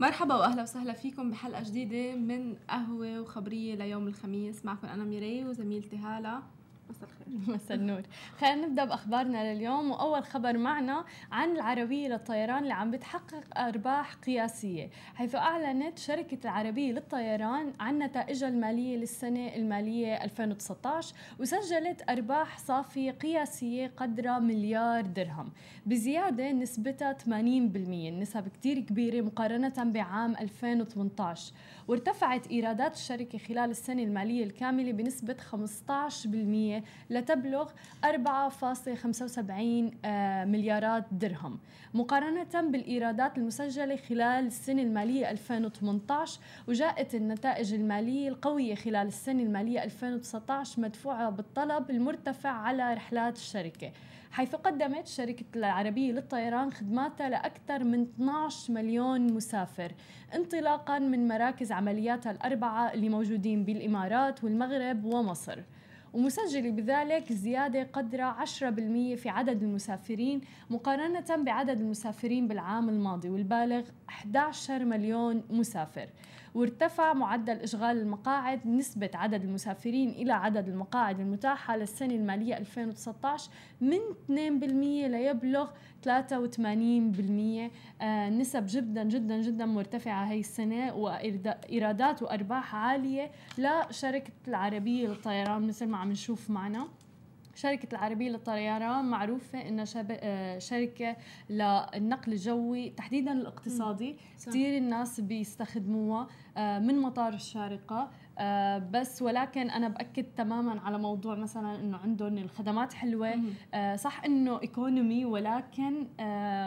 مرحبا وأهلا وسهلا فيكم بحلقة جديدة من قهوة وخبرية ليوم الخميس. معكم أنا ميري وزميلتي هالة. مساء الخير. مساء النور. خلينا نبدأ بأخبارنا لليوم. وأول خبر معنا عن العربية للطيران اللي عم بتحقق أرباح قياسية حيث أعلنت شركة العربية للطيران عن نتائجها المالية للسنة المالية 2019 وسجلت أرباح صافية قياسية قدرها مليار درهم بزيادة نسبتها 80% النسب كتير كبيرة مقارنة بعام 2018 وارتفعت إيرادات الشركة خلال السنة المالية الكاملة بنسبة 15% لتبلغ 4.75 آه، مليارات درهم. مقارنة بالإيرادات المسجلة خلال السنة المالية 2018 وجاءت النتائج المالية القوية خلال السنة المالية 2019 مدفوعة بالطلب المرتفع على رحلات الشركة. حيث قدمت شركة العربية للطيران خدماتها لأكثر من 12 مليون مسافر انطلاقا من مراكز عملياتها الأربعة اللي موجودين بالإمارات والمغرب ومصر. ومسجل بذلك زيادة قدر 10% في عدد المسافرين مقارنة بعدد المسافرين بالعام الماضي والبالغ 11 مليون مسافر. وارتفع معدل إشغال المقاعد نسبة عدد المسافرين إلى عدد المقاعد المتاحة للسنة المالية 2019 من 2% ليبلغ 83% آه نسب جدا جدا جدا مرتفعة هاي السنة وإيرادات وأرباح عالية لشركة العربية للطيران مثل ما عم نشوف معنا. شركة العربية للطيران معروفة إنها آه، شركة للنقل الجوي تحديدا الاقتصادي. كثير الناس بيستخدموها آه، من مطار الشارقة. آه، بس ولكن أنا بأكد تماما على موضوع مثلا إنه عندهم الخدمات حلوة. صح إنه ايكونومي ولكن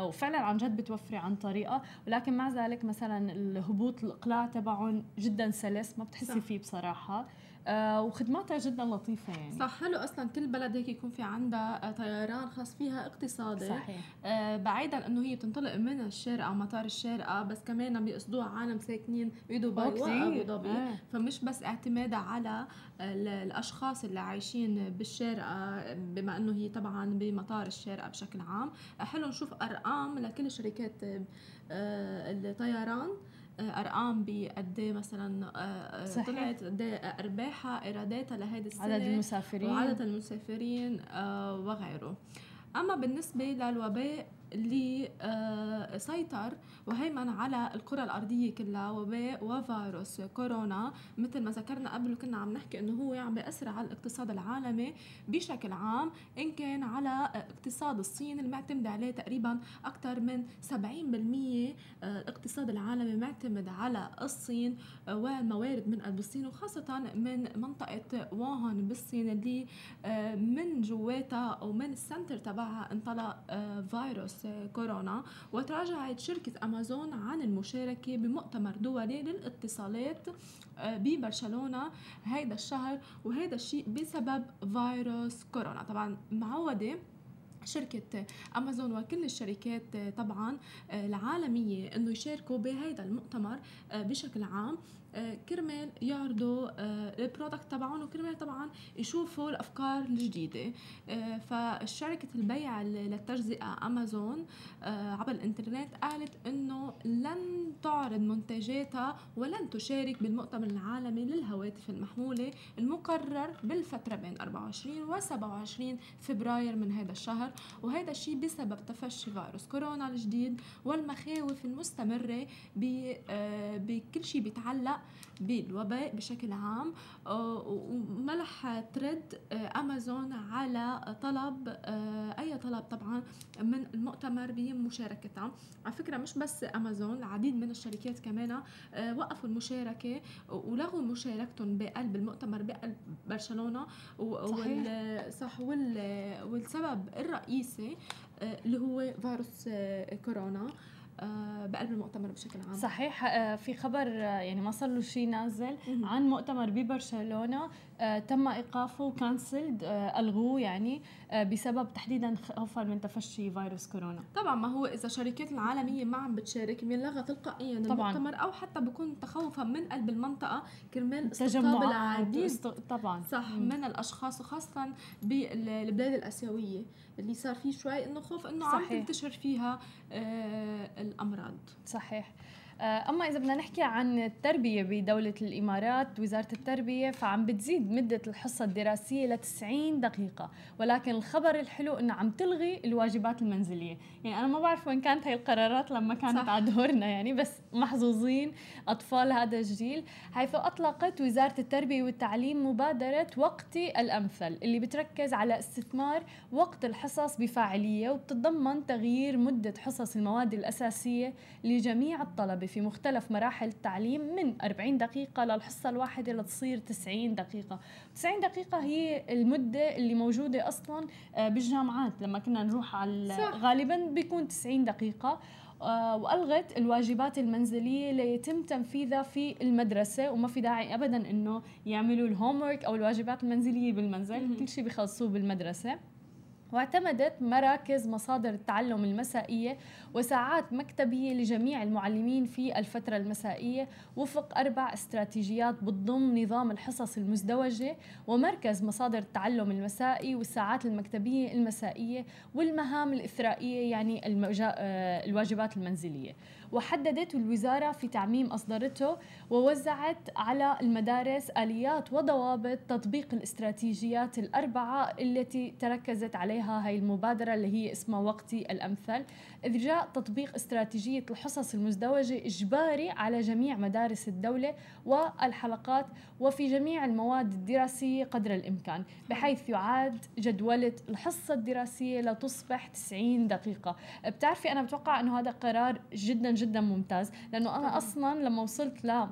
وفعلا عن جد بتوفري عن طريقة. ولكن مع ذلك مثلا الهبوط الإقلاع تبعهم جدا سلس ما بتحسي فيه بصراحة. آه وخدماتها جدا لطيفة يعني. صح حلو أصلا كل بلد هيك يكون في عندها طيران خاص فيها اقتصادي. صحيح. آه بعيدا إنه هي بتنطلق من الشارقة مطار الشارقة بس كمان بيقصدوها عالم ساكنين بدبي وابو ظبي. آه. فمش بس اعتمادها على الأشخاص اللي عايشين بالشارقة بما إنه هي طبعا بمطار الشارقة بشكل عام. حلو نشوف أرقام لكل شركات الطيران. أرقام بقد إيه مثلا آه، آه، صحيح. طلعت قد إيه أرباحها إيراداتها لهيدي السنة عدد المسافرين وعدد المسافرين آه، وغيره أما بالنسبة للوباء اللي آه، سيطر وهيمن على الكرة الأرضية كلها وباء وفيروس كورونا. مثل ما ذكرنا قبل وكنا عم نحكي إنه هو عم بيأثر على الاقتصاد العالمي بشكل عام. إن كان على اقتصاد الصين المعتمد عليه تقريبا أكثر من 70% آه، الاقتصاد العالمي معتمد على الصين آه، والموارد من الصين وخاصة من منطقة ووهان بالصين اللي من جواتها أو من السنتر تبعها انطلق فيروس كورونا وتراجعت شركة أمازون عن المشاركة بمؤتمر دولي للاتصالات آه، ببرشلونة هيدا الشهر وهذا الشيء بسبب فيروس كورونا. طبعا معودة شركة أمازون وكل الشركات آه، طبعا آه، العالمية أنه يشاركوا بهذا المؤتمر بشكل عام. كرمال يعرضوا آه، البرودكت تبعهم وكرمال طبعا يشوفوا الأفكار الجديدة. آه، فشركه البيع للتجزئة أمازون عبر الإنترنت قالت إنه لن تعرض منتجاتها ولن تشارك بالمؤتمر العالمي للهواتف المحمولة المقرر بالفترة بين 24 و 27 فبراير من هذا الشهر. وهذا الشيء بسبب تفشي فيروس كورونا الجديد والمخاوف المستمرة بكل شيء بيتعلق بالوباء بشكل عام آه، وملح ترد آه، أمازون على طلب آه، أي طلب طبعا من المؤتمر بمشاركتها على فكرة مش بس أمازون العديد من الشركات كمان وقفوا المشاركة ولغوا مشاركتهم بقلب المؤتمر بقلب برشلونة صح والسبب الرئيسي اللي هو فيروس كورونا. بقلب المؤتمر بشكل عام. صحيح آه، في خبر آه، يعني ما صار له شيء نازل عن مؤتمر ببرشلونة. تم إيقافه وكانسلد ألغوه يعني بسبب تحديدا خوفا من تفشي فيروس كورونا. طبعا ما هو إذا الشركات العالمية ما عم بتشارك بينلغى تلقائيا طبعا. المؤتمر أو حتى بيكون تخوفا من قلب المنطقة كرمال استقطاب العديد. طبعا. صح مم. من الأشخاص وخاصه بالبلاد الآسيوية اللي صار فيه شوي إنه خوف إنه عم تنتشر فيها الأمراض. صحيح. آه، أما إذا بدنا نحكي عن التربية بدولة الإمارات وزارة التربية فعم بتزيد مدة الحصة الدراسية ل 90 دقيقة ولكن الخبر الحلو إنه عم تلغي الواجبات المنزلية يعني أنا ما بعرف وين كانت هي القرارات لما كانت صح. على دورنا يعني بس محظوظين أطفال هذا الجيل حيث أطلقت وزارة التربية والتعليم مبادرة وقتي الأمثل اللي بتركز على استثمار وقت الحصص بفاعلية وبتتضمن تغيير مدة حصص المواد الأساسية لجميع الطلبة في مختلف مراحل التعليم من 40 دقيقة للحصة الواحدة لتصير 90 دقيقة. 90 دقيقة هي المدة اللي موجودة أصلا آه، بالجامعات. لما كنا نروح على غالبا بيكون 90 دقيقة. آه، وألغت الواجبات المنزلية ليتم تنفيذها في المدرسة وما في داعي ابدا إنه يعملوا الهوم أو الواجبات المنزلية بالمنزل. كل شيء بيخلصوه بالمدرسة. واعتمدت مراكز مصادر التعلم المسائية وساعات مكتبية لجميع المعلمين في الفترة المسائية وفق أربع استراتيجيات بتضم نظام الحصص المزدوجة ومركز مصادر التعلم المسائي والساعات المكتبية المسائية والمهام الإثرائية يعني آه، الواجبات المنزلية. وحددت الوزارة في تعميم أصدرته ووزعت على المدارس آليات وضوابط تطبيق الاستراتيجيات الأربعة التي تركزت عليها هاي المبادرة اللي هي اسمها وقتي الأمثل. إذ جاء تطبيق استراتيجية الحصص المزدوجة إجباري على جميع مدارس الدولة والحلقات وفي جميع المواد الدراسية قدر الإمكان بحيث يعاد جدولة الحصة الدراسية لتصبح 90 دقيقة. بتعرفي أنا بتوقع أنه هذا قرار جدا جدا ممتاز. لأنه أنا أصلا لما وصلت ل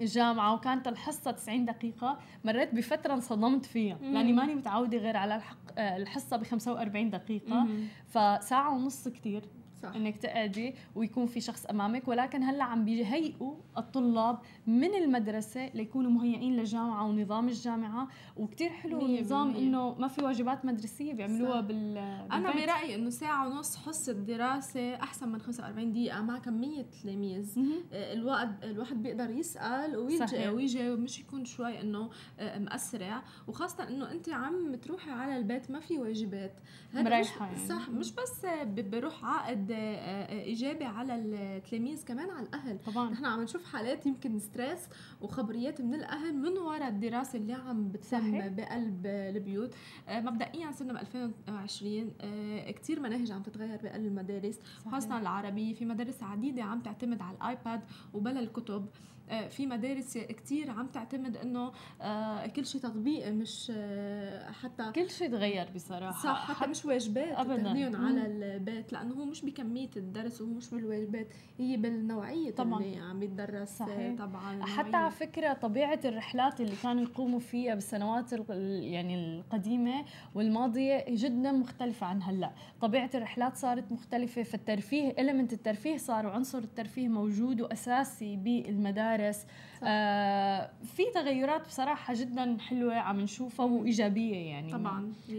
الجامعة وكانت الحصة 90 دقيقة مريت بفترة انصدمت فيها. لأني ماني متعودة غير على الحق الحصة ب 45 دقيقة. فساعة ونص كتير. صح. إنك تقعدي ويكون في شخص أمامك ولكن هلأ عم بيهيئوا الطلاب من المدرسة ليكونوا مهيئين للجامعه ونظام الجامعة. وكتير حلو نظام إنه ما في واجبات مدرسية بيعملوها. بال أنا برأيي إنه ساعة ونص حصة دراسة أحسن من 45 دقيقة مع كميه تلاميذ. آه، الوقت الواحد بيقدر يسأل ويجي ويجي مش يكون شوي إنه آه، مأسرع. وخاصة إنه أنت عم تروحي على البيت ما في واجبات. مريحة يعني. صح مش بس بروح آه، إيجابي على التلاميذ كمان على الأهل. طبعا. نحن عم نشوف حالات يمكن ستريس وخبريات من الأهل من وراء الدراسة اللي عم بتتم بقلب البيوت. آه، مبدئيا صرنا ب 2020 آه، كثير مناهج عم تتغير بقلب المدارس خاصة العربيه في مدارس عديدة عم تعتمد على الآيباد وبلا الكتب. آه، في مدارس كتير عم تعتمد إنه آه، كل شيء تطبيقي مش آه، حتى كل شيء تغير بصراحة. صح حتى, حتى مش واجبات ابدا. على البيت لأنه هو مش بكمية الدرس وهو مش بالواجبات هي بالنوعية طبعا. اللي عم يتدرس صحيح. طبعا حتى على فكرة طبيعة الرحلات اللي كانوا يقوموا فيها بالسنوات يعني القديمة والماضية جدا مختلفة عن هلأ. طبيعة الرحلات صارت مختلفة فالترفيه المنت الترفيه صار وعنصر الترفيه موجود وأساسي بالمدارس. المدارس آه في تغيرات بصراحة جدا حلوة عم نشوفها وإيجابية يعني. طبعا 100%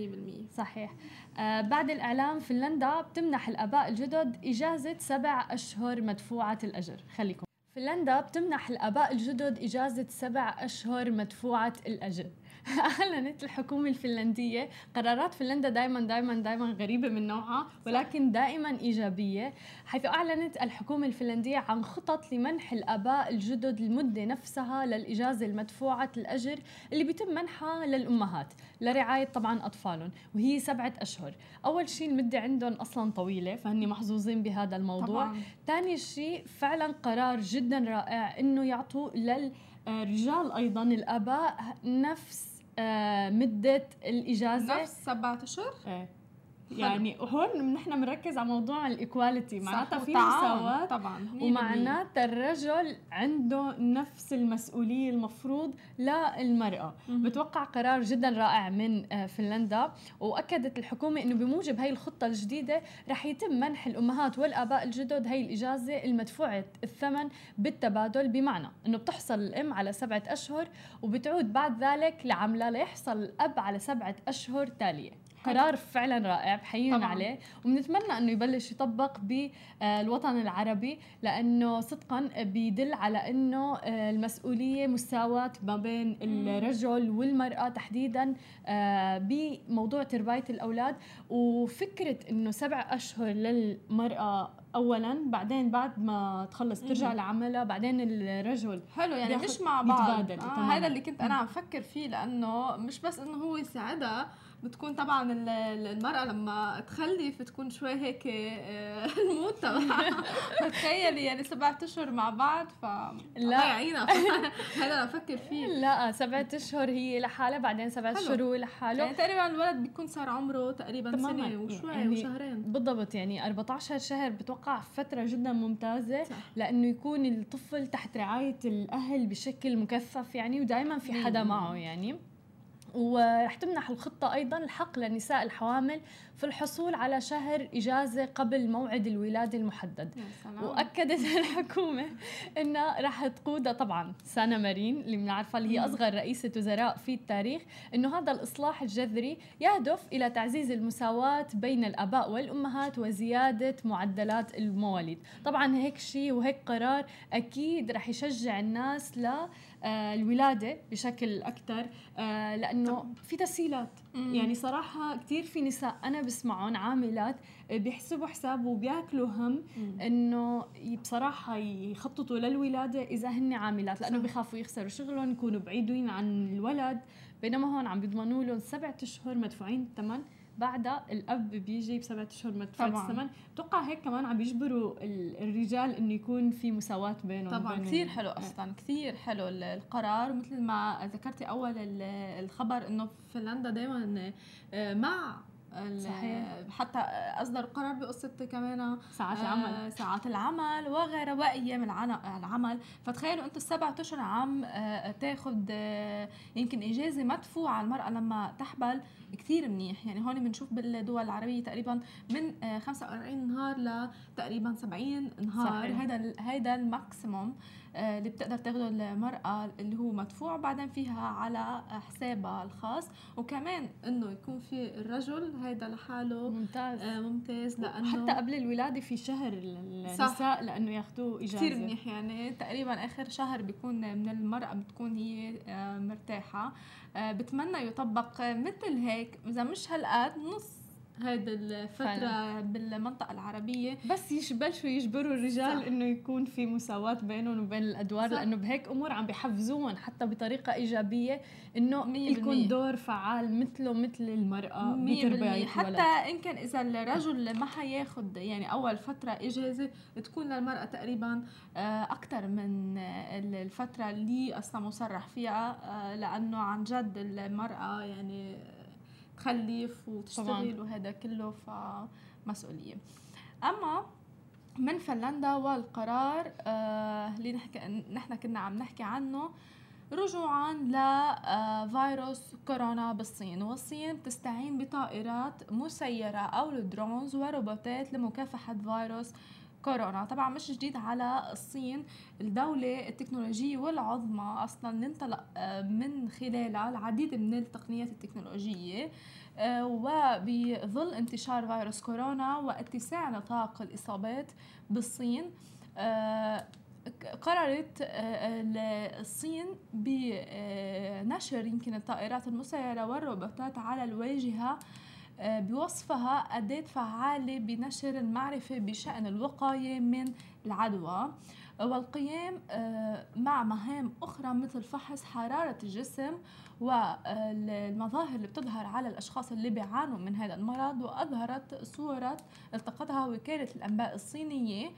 صحيح. آه بعد الإعلام فنلندا بتمنح الأباء الجدد إجازة سبع أشهر مدفوعة الأجر. خليكم. فنلندا بتمنح الأباء الجدد إجازة سبع أشهر مدفوعة الأجر. اعلنت الحكومة الفنلندية قرارات فنلندا دائما دائما دائما غريبة من نوعها ولكن دائما إيجابية حيث أعلنت الحكومة الفنلندية عن خطط لمنح الأباء الجدد المدة نفسها للإجازة المدفوعة الأجر اللي بيتم منحها للأمهات لرعاية طبعا أطفالهم وهي سبعة أشهر. أول شيء المدة عندهم أصلا طويلة فهني محظوظين بهذا الموضوع. ثاني شيء فعلا قرار جدا رائع إنه يعطوا للرجال أيضا الأباء نفس مدة الإجازة نفس سبعة أشهر؟ إيه يعني هون نحن بنركز على موضوع الإيكواليتي معناتها في مساواه طبعا ومعناتها الرجل عنده نفس المسؤولية المفروض للمرأة. بتوقع قرار جدا رائع من آه، فنلندا. وأكدت الحكومة إنه بموجب هي الخطة الجديدة رح يتم منح الأمهات والآباء الجدد هي الإجازة المدفوعة الثمن بالتبادل بمعنى إنه بتحصل الأم على سبعة أشهر وبتعود بعد ذلك لعملها ليحصل الأب على سبعة أشهر تالية. قرار فعلا رائع بحييهم عليه. وبنتمنى أنه يبلش يطبق بالوطن العربي لأنه صدقا بيدل على أنه آه، المسؤولية مساواه ما بين الرجل والمرأة تحديدا آه، بموضوع تربية الأولاد. وفكرة أنه سبع أشهر للمرأة اولا بعدين بعد ما تخلص ترجع لعملها بعدين الرجل حلو يعني مش مع بعض. آه. هذا اللي كنت أنا عم فكر فيه لأنه مش بس أنه هو يساعدها بتكون طبعا ال- ال- المرأة لما تخلف بتكون شوي هيك آه، الموت تبعها فتخيلي يعني سبعة أشهر مع بعض ف لا. يعينها هذا أنا بفكر فيه لا سبعة أشهر هي لحالها بعدين سبعة. اشهر هو لحاله يعني تقريبا الولد بيكون صار عمره تقريبا تماماً. سنة وشوي يعني وشهرين بالضبط يعني 14 شهر بتوقع فترة جدا ممتازة صح. لأنه يكون الطفل تحت رعاية الأهل بشكل مكثف يعني ودائما في حدا. معه يعني ورح تمنح الخطة أيضا الحق للنساء الحوامل في الحصول على شهر إجازة قبل موعد الولادة المحدد. وأكدت الحكومة انها راح تقودها طبعا سانا مارين اللي بنعرفها اللي هي مم. أصغر رئيسة وزراء في التاريخ إنه هذا الإصلاح الجذري يهدف إلى تعزيز المساواة بين الآباء والأمهات وزيادة معدلات المواليد. طبعا هيك شيء وهيك قرار أكيد راح يشجع الناس ل الولادة بشكل أكثر آه، لأنه في تسهيلات. يعني صراحة كثير في نساء أنا بسمعهم عاملات آه، بيحسبوا حساب وبياكلوا هم. إنه بصراحة يخططوا للولادة إذا هن عاملات لأنه. بخافوا يخسروا شغلهم يكونوا بعيدين عن الولد بينما هون عم بيضمنوا لهم سبعة أشهر مدفوعين الثمن بعدها الأب بيجي بسبعة أشهر طبعاً. الثمن. بتوقع هيك كمان عم بيجبروا ال- الرجال إنه يكون في مساواة بينهم طبعا. وبين كثير حلو أصلا. كثير حلو ال- القرار. مثل ما ذكرتي أول ال- الخبر إنه فنلندا دائما مع ال- صحيح. حتى اصدروا قرار بقصة كمان ساعات آه، العمل. ساعات العمل وغيرها وأيام العمل. فتخيلوا أنتم السبعة اشهر عم آه، تاخد آه، يمكن إجازة مدفوعة على المرأة لما تحبل كثير منيح. يعني هون بنشوف بالدول العربية تقريبا من آه، 45 نهار لتقريبا 70 نهار. ال- هيدا الماكسيموم اللي بتقدر تاخده المرأة اللي هو مدفوع بعدين فيها على حسابها الخاص. وكمان إنه يكون في الرجل هيدا لحاله. ممتاز. آه، ممتاز لأنه حتى قبل الولادة في شهر. النساء لأنه ياخذوه إجازة. كثير منيح يعني. تقريبا آخر شهر بيكون من المرأة بتكون هي آه، مرتاحة. آه، بتمنى يطبق مثل هيك. إذا مش هالقد نص هيدا الفترة فعلاً. بالمنطقة العربية بس يبلشوا يجبروا الرجال صح. إنه يكون في مساواة بينهم وبين الأدوار صح. لأنه بهيك أمور عم بيحفزوهم حتى بطريقة إيجابية إنه يكون. دور فعال مثله مثل المرأة بتربية حتى إن كان إذا الرجل ما حياخد يعني أول فترة إجازة تكون للمرأة تقريبا أكثر من آه، الفترة اللي أصلا مصرح فيها آه، لأنه عن جد المرأة يعني تخلف وتشتغل وهذا كله فمسؤولية أما من فنلندا والقرار آه، اللي نحكي نحن كنا عم نحكي عنه رجوعا لفيروس كورونا بالصين. والصين بتستعين بطائرات مسيرة أو الدرونز وروبوتات لمكافحة فيروس كورونا طبعا مش جديد على الصين. الدولة التكنولوجية والعظمى أصلا ننطلق آه، من خلالها العديد من التقنيات التكنولوجية آه، وبظل انتشار فيروس كورونا واتساع نطاق الإصابات بالصين. آه، قررت ال- الصين بنشر يمكن الطائرات المسيرة والروبوتات على الواجهة بوصفها أداة فعالة بنشر المعرفة بشأن الوقاية من العدوى. والقيام آه، مع مهام أخرى مثل فحص حرارة الجسم والمظاهر اللي بتظهر على الأشخاص اللي بيعانوا من هذا المرض. وأظهرت صورة التقطها وكالة الأنباء الصينية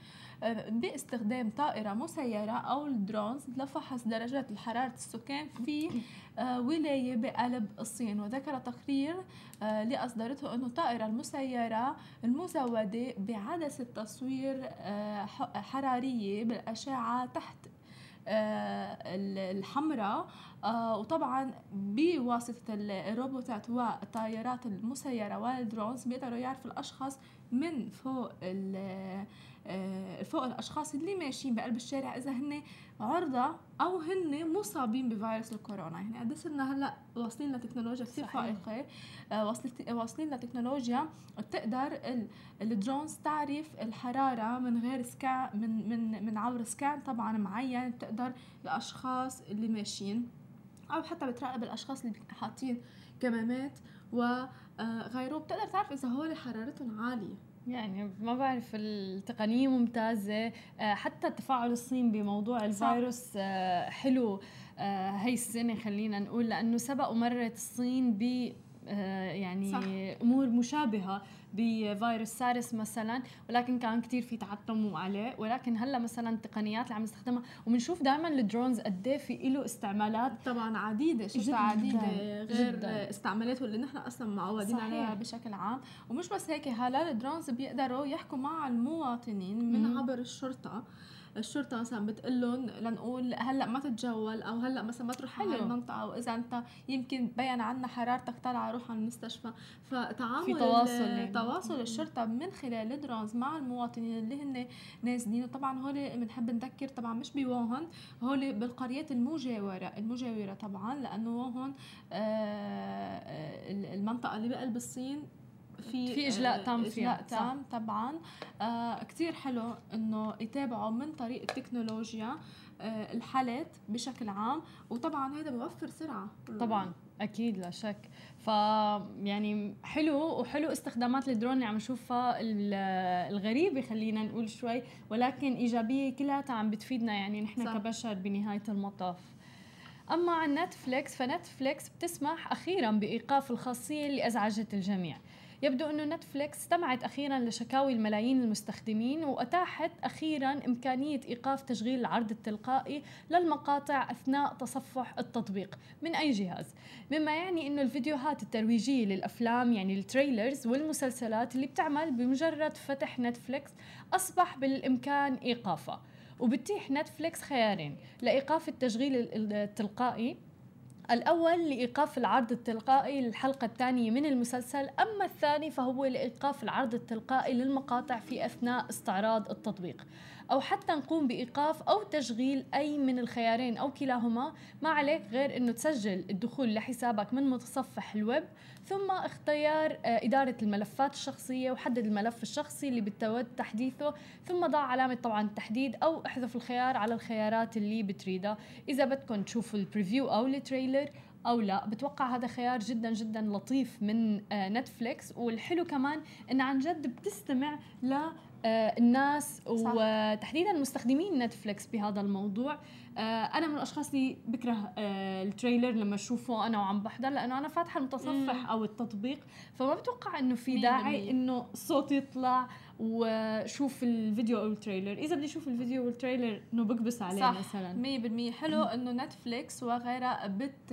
آه، باستخدام طائرة مسيرة أو ال drones لفحص درجات الحرارة السكان في آه، ولاية بقلب الصين وذكر تقرير آه، اللي أصدرته أنه الطائرة المسيرة المزودة بعدسة تصوير آه، حرارية بالأشعة تحت آه، ال- الحمراء. آه، وطبعا بواسطة ال- الروبوتات والطائرات المسيرة وال drones بيقدروا يعرفوا الأشخاص من فوق آه، فوق الأشخاص اللي ماشيين بقلب الشارع إذا هن عرضة أو هن مصابين بفيروس الكورونا. يعني قد صرنا هلأ واصلين لتكنولوجيا كثير. فائقة. آه، واصلت- واصلين لتكنولوجيا بتقدر ال- الدرونز تعرف الحرارة من غير سكان من من من عبر سكان طبعا معين بتقدر الأشخاص اللي ماشيين. أو حتى بتراقب الأشخاص اللي حاطين كمامات وغيره بتقدر تعرف إذا هول حرارتهم عالية. يعني ما بعرف التقنية ممتازة. آه، حتى تفاعل الصين بموضوع الفيروس آه، حلو. آه، هاي السنة خلينا نقول لأنه سبق ومرت الصين ب يعني صح. أمور مشابهة بفيروس سارس مثلا ولكن كان كتير في تعتم عليه ولكن هلأ مثلا التقنيات اللي عم نستخدمها وبنشوف دائما الدرونز قد إيه في له استعمالات طبعا عديدة شفتها عديده غير جداً. استعمالاته اللي نحن أصلا معودين عليها بشكل عام ومش بس هيك هلأ ال drones بيقدروا يحكوا مع المواطنين من عبر الشرطة الشرطة مثلا بتقول لهم لنقول هلأ ما تتجول أو هلأ مثلا ما تروح على المنطقة واذا أنت يمكن بين عنا حرارتك طالعة روح على المستشفى. فتعامل في تواصل يعني. تواصل الشرطة من خلال ال drones مع المواطنين اللي هن نازلين. وطبعا هول بنحب نذكر طبعا مش بووهان هول بالقريات المجاورة المجاورة طبعا لأنه ووهن آه, آه، المنطقة اللي بقلب الصين في في إجلاء تام فيها اجلاء تام طبعا. آه كثير حلو إنه يتابعوا من طريق التكنولوجيا آه الحالات بشكل عام. وطبعا هذا بوفر سرعة. طبعا أكيد لا شك. ف يعني حلو وحلو استخدامات الدرون اللي عم نشوفها الغريبه خلينا نقول شوي ولكن إيجابية كلها عم بتفيدنا يعني نحن صح. كبشر بنهاية المطاف. أما عن نتفليكس فنتفليكس بتسمح أخيرا بإيقاف الخاصية اللي ازعجت الجميع. يبدو أنه نتفليكس استمعت أخيرا لشكاوي الملايين المستخدمين وأتاحت أخيرا إمكانية إيقاف تشغيل العرض التلقائي للمقاطع أثناء تصفح التطبيق. من أي جهاز؟ مما يعني أنه الفيديوهات الترويجية للأفلام يعني ال trailers والمسلسلات اللي بتعمل بمجرد فتح نتفليكس أصبح بالإمكان إيقافها. وبتيح نتفليكس خيارين لإيقاف التشغيل التلقائي الأول لإيقاف العرض التلقائي للحلقة الثانية من المسلسل أما الثاني فهو لإيقاف العرض التلقائي للمقاطع في أثناء استعراض التطبيق. أو حتى نقوم بإيقاف أو تشغيل أي من الخيارين أو كلاهما. ما عليك غير أنه تسجل الدخول لحسابك من متصفح الويب ثم اختيار آه، إدارة الملفات الشخصية وحدد الملف الشخصي اللي بتود تحديثه ثم ضع علامة طبعا التحديد أو احذف الخيار على الخيارات اللي بتريدها إذا بدكم تشوفوا ال preview أو ال trailer أو لا بتوقع هذا خيار جدا جدا لطيف من نتفليكس آه، والحلو كمان انه عن جد بتستمع الناس صح. وتحديدا مستخدمين نتفليكس بهذا الموضوع. آه، أنا من الأشخاص اللي بكره آه، ال trailer لما أشوفه أنا وعم بحضر لأنه أنا فاتحة المتصفح أو التطبيق فما بتوقع إنه في داعي إنه الصوت يطلع. وشوف الفيديو أو التريلر. إذا بدي أشوف الفيديو والتريلر إنه بكبس عليه صح مثلا. 100% حلو إنه نتفليكس وغيرها بت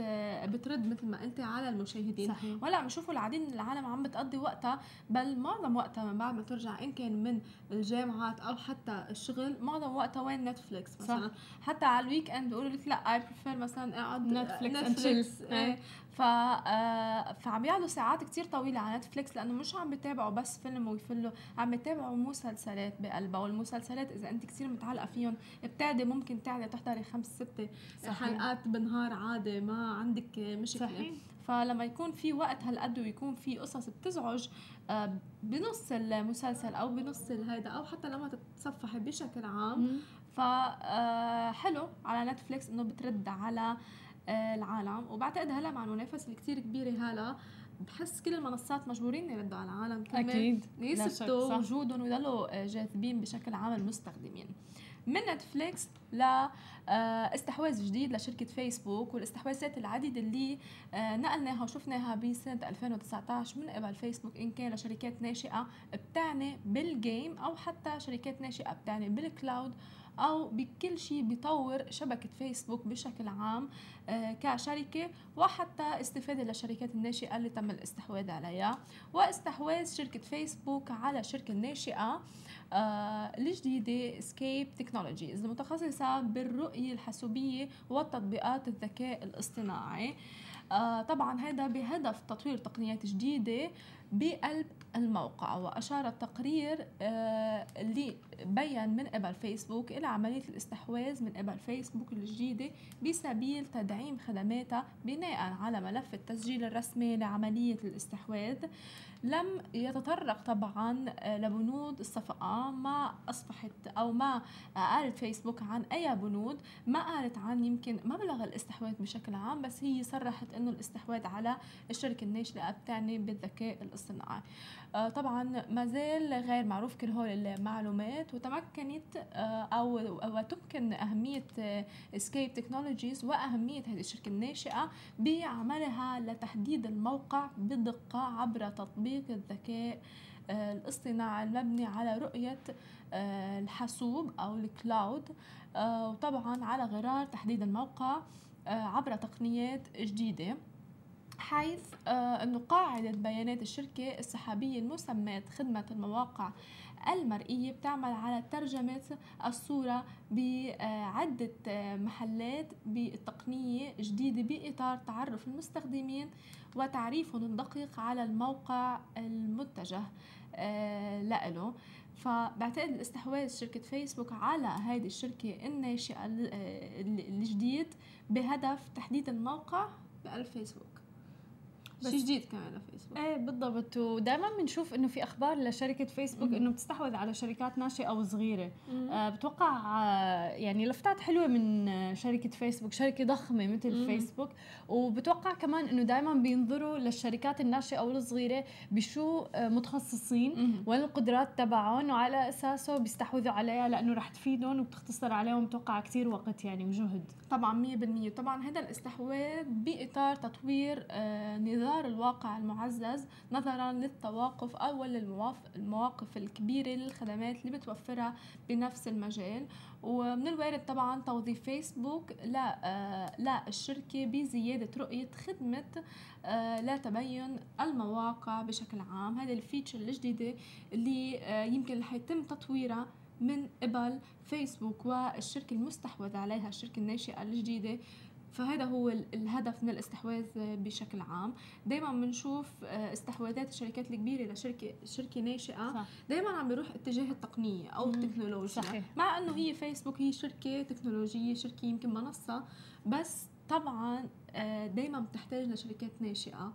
بترد مثل ما قلتي على المشاهدين. صحيح. ولا عم يشوفوا العديد من العالم عم بتقضي وقتها بل معظم وقتها من بعد ما ترجع إن كان من الجامعات أو حتى الشغل معظم وقتها وين نتفليكس مثلا. صح. حتى على ال weekend بيقولوا لك لأ I prefer مثلا أقعد نتفليكس, نتفليكس إيه. ف آه فعم يقعدوا ساعات كتير طويلة على نتفليكس لأنه مش عم بيتابعوا بس فيلم ويفلوا عم بيتابعوا مسلسلات بقلبها والمسلسلات إذا أنت كتير متعلقة فيهم بتعدي ممكن تعدي تحضري خمس ست حلقات بالنهار عادي ما عندك مشكلة. صحيح. فلما يكون في وقت هالقد ويكون في قصص بتزعج آه، بنص المسلسل أو بنص هيدا أو حتى لما تتصفحي بشكل عام. فحلو آه، على نتفليكس إنه بترد على العالم. وبعتقد هلا مع المنافسه الكتير كبيرة هلا بحس كل المنصات مجبورين يردوا على العالم أكيد. يثبتوا وجودهم ويضلوا جاذبين بشكل عام المستخدمين. من نتفليكس ل آه، جديد لشركة فيسبوك والاستحواذات العديدة اللي آه، نقلناها وشفناها بسنة 2019 من قبل فيسبوك إن كان لشركات ناشئة بتعني بال game أو حتى شركات ناشئة بتعني بال cloud أو بكل شيء بيطور شبكة فيسبوك بشكل عام آه، كشركة وحتى استفادة للشركات الناشئة اللي تم الاستحواذ عليها. واستحواذ شركة فيسبوك على الشركة الناشئة آه، الجديدة سكيب تكنولوجيز المتخصصة بالرؤية الحاسوبية وتطبيقات الذكاء الاصطناعي. آه، طبعا هذا بهدف تطوير تقنيات جديدة بقلب الموقع وأشار التقرير آه، اللي بين من قبل فيسبوك إلى عملية الاستحواذ من قبل فيسبوك الجديدة بسبيل تدعيم خدماتها بناء على ملف التسجيل الرسمي لعملية الاستحواذ. لم يتطرق طبعا آه، لبنود الصفقة ما أصبحت أو ما قالت فيسبوك عن أي بنود. ما قالت عن يمكن مبلغ الاستحواذ بشكل عام بس هي صرحت أنه الاستحواذ على الشركة الناشئة بتعني بالذكاء الاصطناعي. آه، طبعا ما زال غير معروف كل هول المعلومات وتمكنت آه، أو وتمكن أهمية اسكيب تكنولوجيز وأهمية هذه الشركة الناشئة بعملها لتحديد الموقع بدقة عبر تطبيق الذكاء الاصطناعي المبني على رؤية الحاسوب أو ال cloud وطبعا على غرار تحديد الموقع عبر تقنيات جديدة. حيث آه، أنه قاعدة بيانات الشركة السحابية المسماة خدمة المواقع المرئية بتعمل على ترجمة الصورة بعدة آه، محلات بالتقنية جديدة بإطار تعرف المستخدمين وتعريفهم الدقيق على الموقع المتجه آه، لإله. فبعتقد الاستحواذ شركة فيسبوك على هذه الشركة الناشئة الجديد بهدف تحديد الموقع بالفيسبوك شيء جديد كمان لفيسبوك إيه بالضبط. ودائما بنشوف إنه في أخبار لشركة فيسبوك إنه بتستحوذ على شركات ناشئة أو صغيرة. آه بتوقع آه يعني لفتات حلوة من شركة فيسبوك شركة ضخمة مثل مم. فيسبوك وبتوقع كمان إنه دائما بينظروا للشركات الناشئة أو الصغيرة بشو آه متخصصين وين القدرات تبعهم وعلى أساسه بيستحوذوا عليها لأنه رح تفيدهم وبتختصر عليهم. بتوقع كثير وقت يعني وجهد. طبعا 100% طبعا هذا الاستحواذ بإطار تطوير آه نظام انتظار الواقع المعزز نظرا للتواقف أو المواقف الكبيرة للخدمات اللي بتوفرها بنفس المجال. ومن الوارد طبعا توظيف فيسبوك لا آه لا الشركة بزيادة رؤية خدمة آه لا تبين المواقع بشكل عام. هذه الفيتشر الجديدة اللي آه يمكن رح يتم تطويرها من قبل فيسبوك والشركة المستحوذة عليها الشركة الناشئة الجديدة. فهذا هو الهدف من الاستحواذ بشكل عام. دائما بنشوف آه، استحواذات الشركات الكبيرة لشركة شركة ناشئة دائما عم بيروح اتجاه التقنية أو التكنولوجيا. صحيح. مع إنه هي فيسبوك هي شركة تكنولوجية شركة يمكن منصة بس طبعا آه، دائما بتحتاج لشركات ناشئة.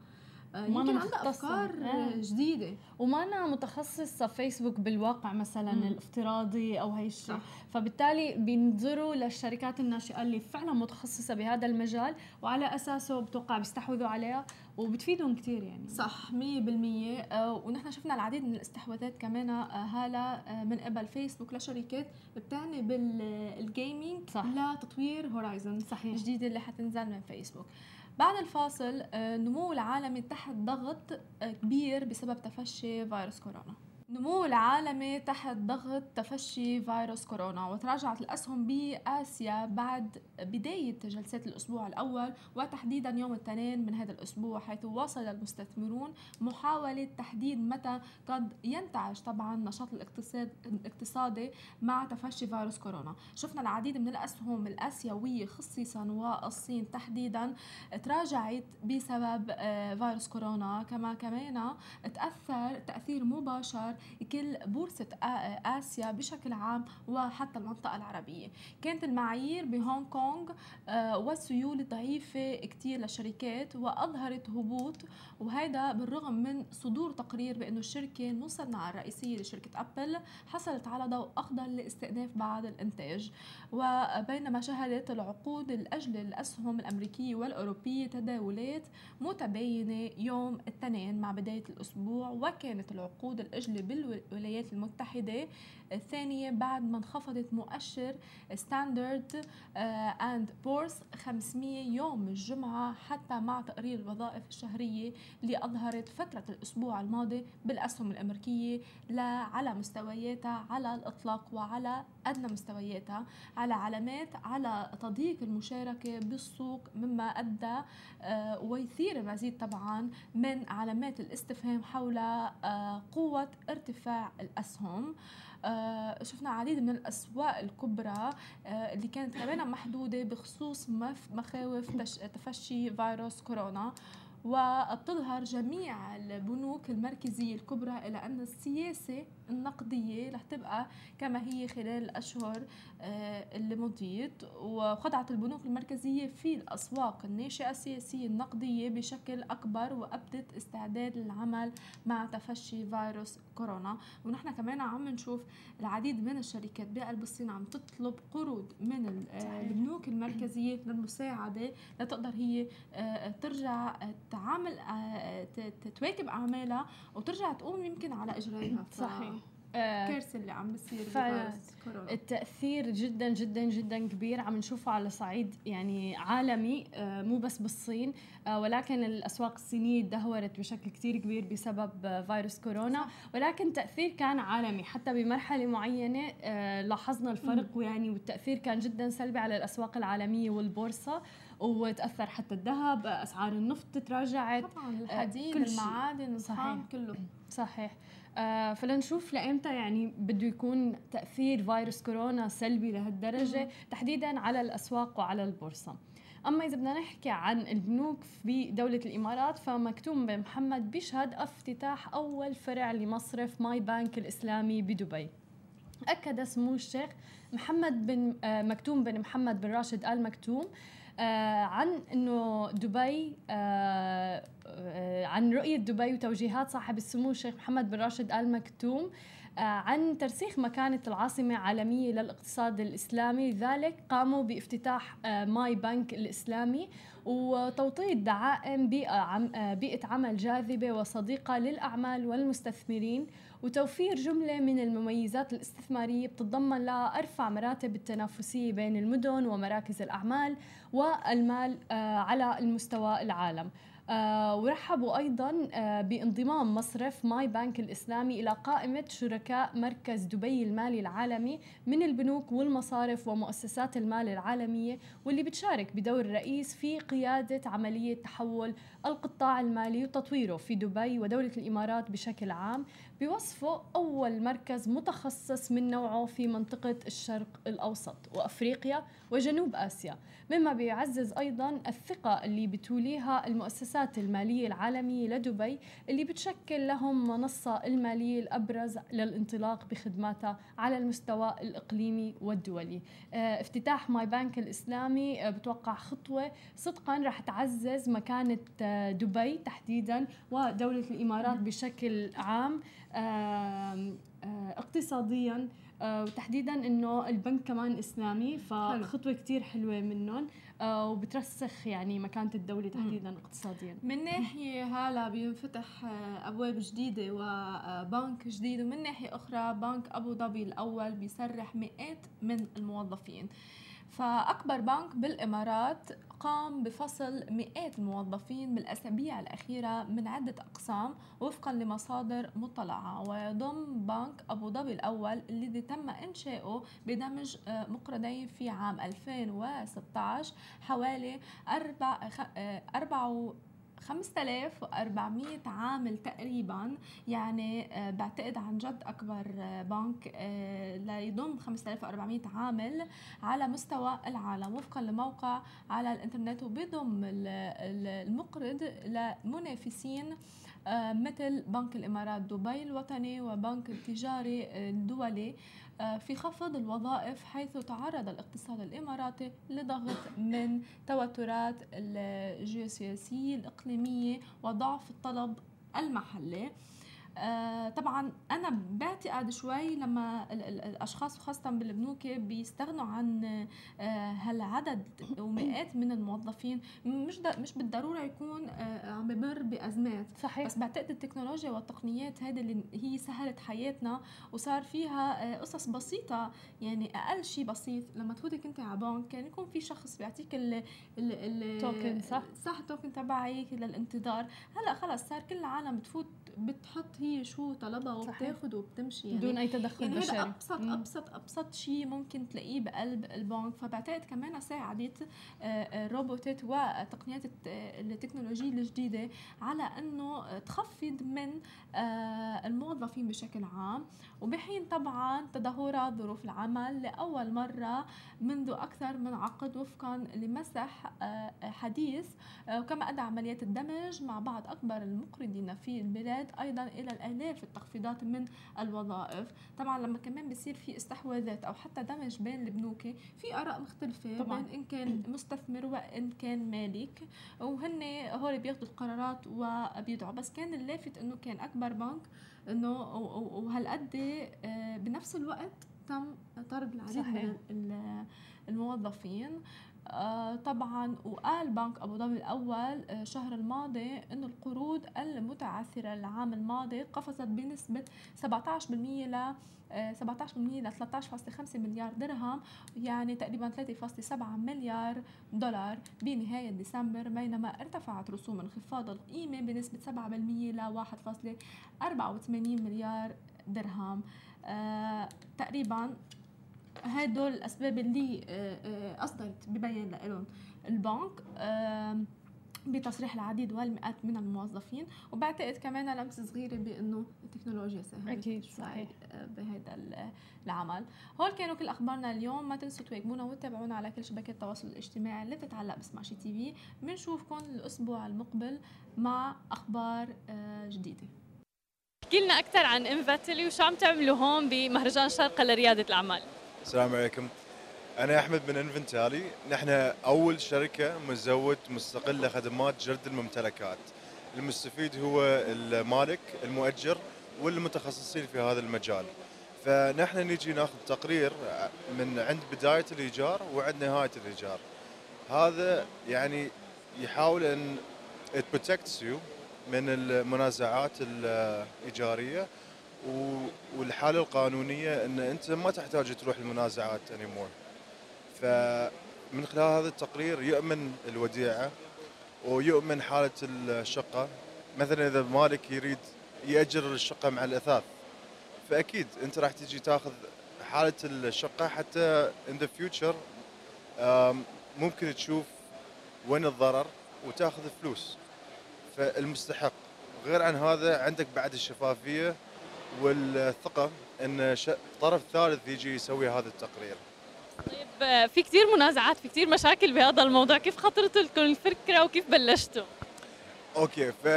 آه، يمكن عندها أفكار آه. جديدة. وما أنا متخصصة فيسبوك بالواقع مثلا مم. الافتراضي أو هي الشيء فبالتالي بينظروا للشركات الناشئة اللي فعلا متخصصة بهذا المجال وعلى أساسه بتوقع بيستحوذوا عليها وبتفيدهم كثير يعني. صح 100% آه ونحن شفنا العديد من الاستحواذات كمان آه آه من قبل فيسبوك لشركات بتعني بال gaming صح. لتطوير هورايزن صحيح. الجديده اللي حتنزل من فيسبوك بعد الفاصل آه، العالمي تحت ضغط آه، كبير بسبب تفشي فيروس كورونا. نمو العالمي تحت ضغط تفشي فيروس كورونا وتراجعت الأسهم بآسيا بعد بداية جلسات الأسبوع الأول وتحديدا يوم الاثنين من هذا الأسبوع حيث واصل المستثمرون محاولة تحديد متى قد ينتعش طبعا نشاط الاقتصاد الاقتصادي مع تفشي فيروس كورونا. شفنا العديد من الأسهم الآسيوية خصيصا والصين تحديدا تراجعت بسبب آه، فيروس كورونا. كما كمان تأثر تأثير مباشر كل بورصة آسيا بشكل عام وحتى المنطقة العربية. كانت المعايير بهونغ كونغ آه، والسيولة ضعيفة كتير للشركات وأظهرت هبوط وهذا بالرغم من صدور تقرير بأنه الشركة المصنعة الرئيسية لشركة أبل حصلت على ضوء أخضر لاستئناف بعض الإنتاج. وبينما شهدت العقود الأجل الأسهم الأمريكية والأوروبية تداولات متباينة يوم الاثنين مع بداية الأسبوع وكانت العقود الأجل بالولايات المتحدة الثانية بعد ما انخفضت مؤشر ستاندرد اند بورس 500 يوم الجمعة حتى مع تقرير الوظائف الشهرية اللي أظهرت فترة الأسبوع الماضي بالأسهم الأمريكية على مستوياتها على الإطلاق وعلى أدنى مستوياتها على علامات على تضييق المشاركة بالسوق مما أدى آه، ويثير المزيد طبعا من علامات الاستفهام حول آه، قوة ارتفاع الأسهم. آه شفنا عديد من الأسواق الكبرى آه اللي كانت كمان محدودة بخصوص مخاوف تفشي فيروس كورونا. وبتظهر جميع البنوك المركزية الكبرى إلى أن السياسة النقدية رح تبقى كما هي خلال الاشهر آه، اللي مضيت. وخضعت البنوك المركزية في الأسواق الناشئة السياسية النقدية بشكل أكبر وأبدت استعداد للعمل مع تفشي فيروس كورونا. ونحن كمان عم نشوف العديد من الشركات بقلب الصين عم تطلب قروض من آه، البنوك المركزية للمساعدة لتقدر هي آه، ترجع تعامل تواكب أعمالها وترجع تقوم يمكن على اجريها صحيح. الكارثه اللي عم بتصير فعلا التأثير جدا جدا جدا كبير. عم نشوفه على صعيد يعني عالمي آه، مو بس بالصين آه، ولكن الأسواق الصينية تدهورت بشكل كثير كبير بسبب آه، فيروس كورونا. ولكن تأثير كان عالمي حتى بمرحلة معينة لاحظنا الفرق ويعني والتأثير كان جدا سلبي على الأسواق العالمية والبورصة وتأثر حتى الذهب أسعار النفط تراجعت. طبعا الحديد كل المعادن الخام كله. صحيح. آه فلنشوف لإمتى يعني بده يكون تأثير فيروس كورونا سلبي لهالدرجة تحديدا على الأسواق وعلى البورصة. أما إذا بدنا نحكي عن البنوك في دولة الإمارات فمكتوم بن محمد بيشهد افتتاح أول فرع لمصرف ماي بانك الإسلامي بدبي. أكد سمو الشيخ محمد بن آه مكتوم بن محمد بن راشد آل مكتوم آه عن إنه دبي آه آه عن رؤية دبي وتوجيهات صاحب السمو الشيخ محمد بن راشد آل مكتوم آه عن ترسيخ مكانة العاصمة عالمية للاقتصاد الإسلامي. لذلك قاموا بافتتاح آه ماي بنك الإسلامي وتوطيد دعائم بيئة, بيئة عمل جاذبة وصديقة للأعمال والمستثمرين. وتوفير جملة من المميزات الاستثمارية بتتضمن لها أرفع مراتب التنافسية بين المدن ومراكز الأعمال والمال آه، على المستوى العالم. آه ورحبوا أيضا آه بانضمام مصرف ماي بانك الإسلامي إلى قائمة شركاء مركز دبي المالي العالمي من البنوك والمصارف ومؤسسات المال العالمية واللي بتشارك بدور رئيس في قيادة عملية تحول القطاع المالي وتطويره في دبي ودولة الإمارات بشكل عام. بوصفه أول مركز متخصص من نوعه في منطقة الشرق الأوسط وأفريقيا وجنوب آسيا مما بيعزز أيضا الثقة اللي بتوليها المؤسسات المالية العالمية لدبي اللي بتشكل لهم منصة المالية الأبرز للانطلاق بخدماتها على المستوى الإقليمي والدولي. آه افتتاح ماي بانك الإسلامي آه بتوقع خطوة صدقا رح تعزز مكانة آه دبي تحديدا ودولة الإمارات بشكل عام. اقتصاديا آه، وتحديدا إنه البنك كمان إسلامي فخطوة كتير حلوة منهم آه، وبترسخ يعني مكانة الدولة تحديدا اقتصاديا. من ناحية هلا بينفتح آه، أبواب جديدة وبنك جديد ومن ناحية أخرى بنك أبو ظبي الأول بيسرح مئات من الموظفين. فأكبر بنك بالإمارات قام بفصل مئات الموظفين بالأسابيع الأخيرة من عدة أقسام وفقا لمصادر مطلعة ويضم بنك أبو ظبي الأول الذي تم إنشاؤه بدمج آه، مقرضين في عام 2016 حوالي أربع أربع 5400 عامل تقريبا. يعني آه، بعتقد عن جد أكبر آه، بنك آه، ليضم 5400 عامل على مستوى العالم وفقا لموقع على الإنترنت وبيضم المقرض لمنافسين مثل بنك الإمارات دبي الوطني وبنك التجاري الدولي. في خفض الوظائف حيث تعرض الاقتصاد الإماراتي لضغط من توترات الجيوسياسية الإقليمية وضعف الطلب المحلي. آه طبعا أنا بعتقد شوي لما الأشخاص خاصة بالبنوك بيستغنوا عن آه هالعدد ومئات من الموظفين. مش مش بالضرورة يكون آه عم بمر بأزمات. صحيح. بس بعتقد التكنولوجيا والتقنيات هذه اللي هي سهلت حياتنا وصار فيها آه قصص بسيطة يعني أقل شيء بسيط. لما تفوتي كنت على بنك كان يكون في شخص بيعطيك ال التوكن صح؟ صح التوكن تبعك للانتظار. هلأ خلص صار كل العالم بتفوت بتحط هي شو طلبها وبتاخذ وبتمشي يعني. بدون أي تدخل يعني بشري. هذا ابسط. أبسط أبسط شيء ممكن تلاقيه بقلب البنك. فبعتقد كمان ساعدت الروبوتات آه، آه، وتقنيات التكنولوجيا الجديدة جديده على إنه تخفض من آه، الموظفين بشكل عام. وبحين طبعا تدهورات ظروف العمل لأول مرة منذ أكثر من عقد وفقا لمسح حديث. وكما ادى عمليات الدمج مع بعض أكبر المقرضين في البلاد أيضا إلى الالاف التخفيضات من الوظائف. طبعا لما كمان بصير في استحواذات أو حتى دمج بين البنوك في آراء مختلفة طبعا. بين إن كان مستثمر وإن كان مالك. وهن هول بياخذوا القرارات وبيدعوا. بس كان اللافت إنه كان أكبر بنك إنه وهالقد آه، بنفس الوقت تم طرد العديد من الموظفين. طبعا وقال بنك أبو ظبي الأول الشهر آه، الماضي إنه القروض المتعثرة العام الماضي قفزت بنسبة 17% ل 17% ل 13.5 مليار درهم يعني تقريبا 3.7 مليار دولار بنهاية ديسمبر بينما ارتفعت رسوم انخفاض القيمة بنسبة 7% ل 1.84 مليار درهم. آه تقريبا هدول الأسباب اللي آه، آه، أصدرت ببين لهم البنك بتصريح العديد والمئات من الموظفين وبعتقد كمان لمسة صغيرة بأنه التكنولوجيا ساهمت أكيد صحيح. آه، بهذا العمل. هول كانوا كل أخبارنا اليوم. ما تنسوا تواكبونا وتتابعونا على كل شبكات التواصل الاجتماعي اللي بتتعلق بسماشي تي في. بنشوفكم الأسبوع المقبل مع أخبار جديدة. احكي لنا أكثر عن انفاتلي وشو عم تعملوا هون بمهرجان الشارقه لريادة الأعمال؟ السلام عليكم. أنا أحمد من إنفنتالي. نحن أول شركة مزود مستقل لخدمات جرد الممتلكات. المستفيد هو المالك المؤجر والمتخصصين في هذا المجال. فنحن نجي ناخذ تقرير من عند بداية الإيجار وعند نهاية الإيجار. هذا يعني يحاول you من المنازعات الإيجارية والحالة القانونية إن أنت ما تحتاج تروح المنازعات انيمور فمن خلال هذا التقرير يؤمن الوديعة ويؤمن حالة الشقة. مثلا إذا مالك يريد يأجر الشقة مع الإثاث فأكيد أنت راح تجي تاخذ حالة الشقة حتى ان ذا فيوتشر ممكن تشوف وين الضرر وتاخذ فلوس. فالمستحق. غير عن هذا عندك بعد الشفافية والثقة إن طرف ثالث يجي يسوي هذا التقرير. طيب في كثير منازعات في كثير مشاكل بهذا الموضوع كيف خطرت لكم الفكرة وكيف بلشتوا؟ okay ف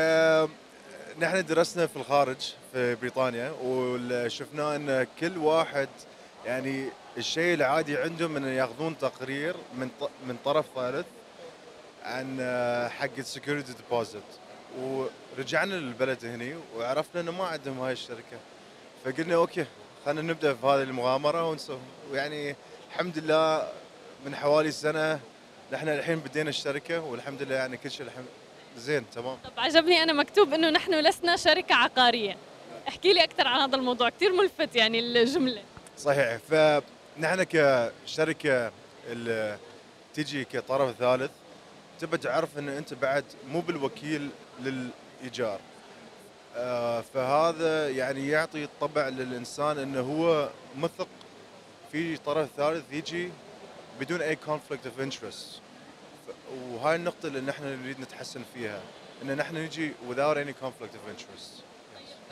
نحن درسنا في الخارج في بريطانيا وشفنا إن كل واحد يعني الشيء العادي عندهم إن ياخذون تقرير من من طرف ثالث عن حق ال security deposit ورجعنا للبلد هني وعرفنا إنه ما عندهم هاي الشركة فقلنا أوكي خلينا نبدأ في هذه المغامرة ونسوي. ويعني الحمد لله من حوالي سنة نحن الحين بدينا الشركة والحمد لله يعني كل شيء الحمد زين تمام. طب عجبني أنا مكتوب إنه نحن لسنا شركة عقارية. احكي لي أكثر عن هذا الموضوع كثير ملفت يعني الجملة. صحيح فنحن كشركة اللي تجي كطرف ثالث تبى تعرف إن أنت بعد مو بالوكيل للإيجار. فهذا يعني يعطي طبع للإنسان إنه هو مثق في طرف ثالث يجي بدون أي conflict of interest وهاي النقطة اللي نحن نريد نتحسن فيها إن نحن نجي without any conflict of interest.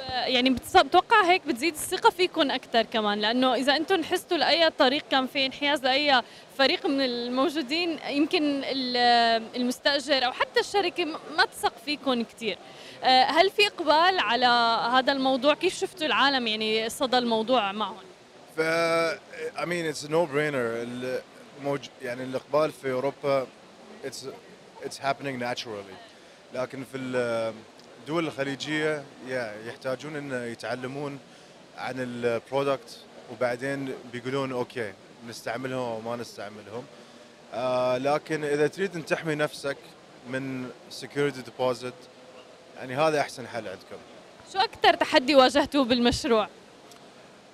يعني بتوقع هيك بتزيد الثقة فيكم أكثر كمان؟ لأنه إذا أنتم حستوا لأي طريق كان في انحياز لأي فريق من الموجودين يمكن المستأجر أو حتى الشركة ما تثق فيكم كثير آه، هل في إقبال على هذا الموضوع؟ كيف شفتوا العالم يعني صدى الموضوع معهم؟ ف I mean it's a no brainer الموج... يعني الإقبال في أوروبا it's it's happening naturally. لكن في الدول الخليجية يحتاجون إن يتعلمون عن ال product وبعدين بيقولون okay نستعملهم أو ما نستعملهم. آه لكن إذا تريد أن تحمي نفسك من security deposit يعني هذا أحسن حل عندكم. شو أكثر تحدي واجهتوه بالمشروع؟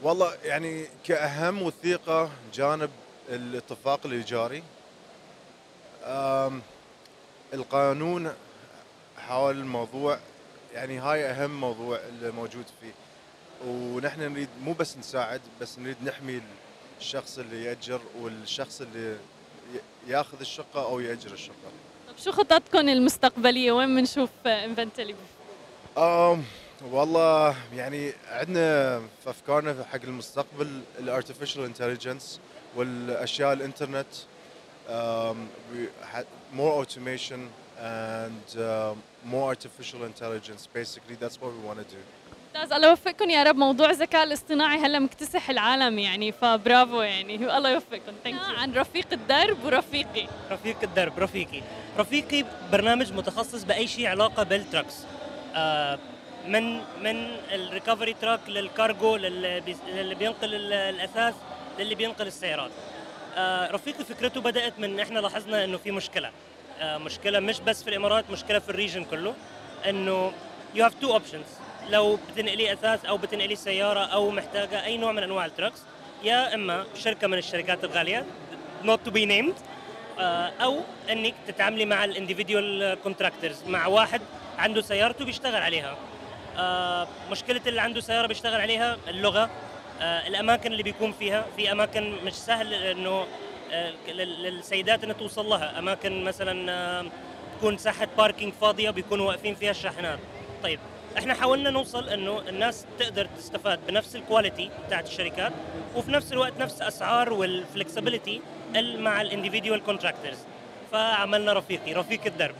والله يعني كأهم وثيقة جانب الاتفاق الإيجاري القانون حول الموضوع يعني هاي أهم موضوع اللي موجود فيه. ونحن نريد مو بس نساعد بس نريد نحمي الشخص اللي يأجر والشخص اللي ياخذ الشقة أو يأجر الشقة. شو خططكم المستقبلية؟ وين بنشوف eventually um, والله يعني عندنا في أفكارنا حق المستقبل ال artificial intelligence والأشياء الإنترنت um, more automation and um, more artificial intelligence. Basically that's what we want to do. ممتاز الله يوفقكم يا رب. موضوع الذكاء الاصطناعي هلا مكتسح العالم يعني فبرافو يعني. الله يوفقكم. عن رفيق الدرب ورفيقي. رفيق الدرب رفيقي. رفيقي برنامج متخصص بأي شيء علاقة بال trucks آه من من ال recovery truck لل cargo للي بي- للي بينقل ال- الأثاث للي بينقل السيارات. آه رفيقي فكرته بدأت من إحنا لاحظنا إنه في مشكلة. آه مشكلة مش بس في الإمارات مشكلة في ال region كله. إنه you have two options لو بتنقلي أثاث أو بتنقلي سيارة أو محتاجة أي نوع من أنواع ال trucks يا إما شركة من الشركات الغالية not to be named آه، أو إنك تتعاملي مع ال individual contractors مع واحد عنده سيارته بيشتغل عليها. آه، مشكلة اللي عنده سيارة بيشتغل عليها اللغة آه، الأماكن اللي بيكون فيها في أماكن مش سهل إنه لل- للسيدات إنها توصل لها. أماكن مثلا تكون ساحة parking فاضية بيكونوا واقفين فيها الشاحنات. طيب إحنا حاولنا نوصل إنه الناس تقدر تستفاد بنفس ال quality بتاعت الشركات وفي نفس الوقت نفس أسعار وال flexibility مع ال individual contractors فعملنا رفيقي رفيق الدرب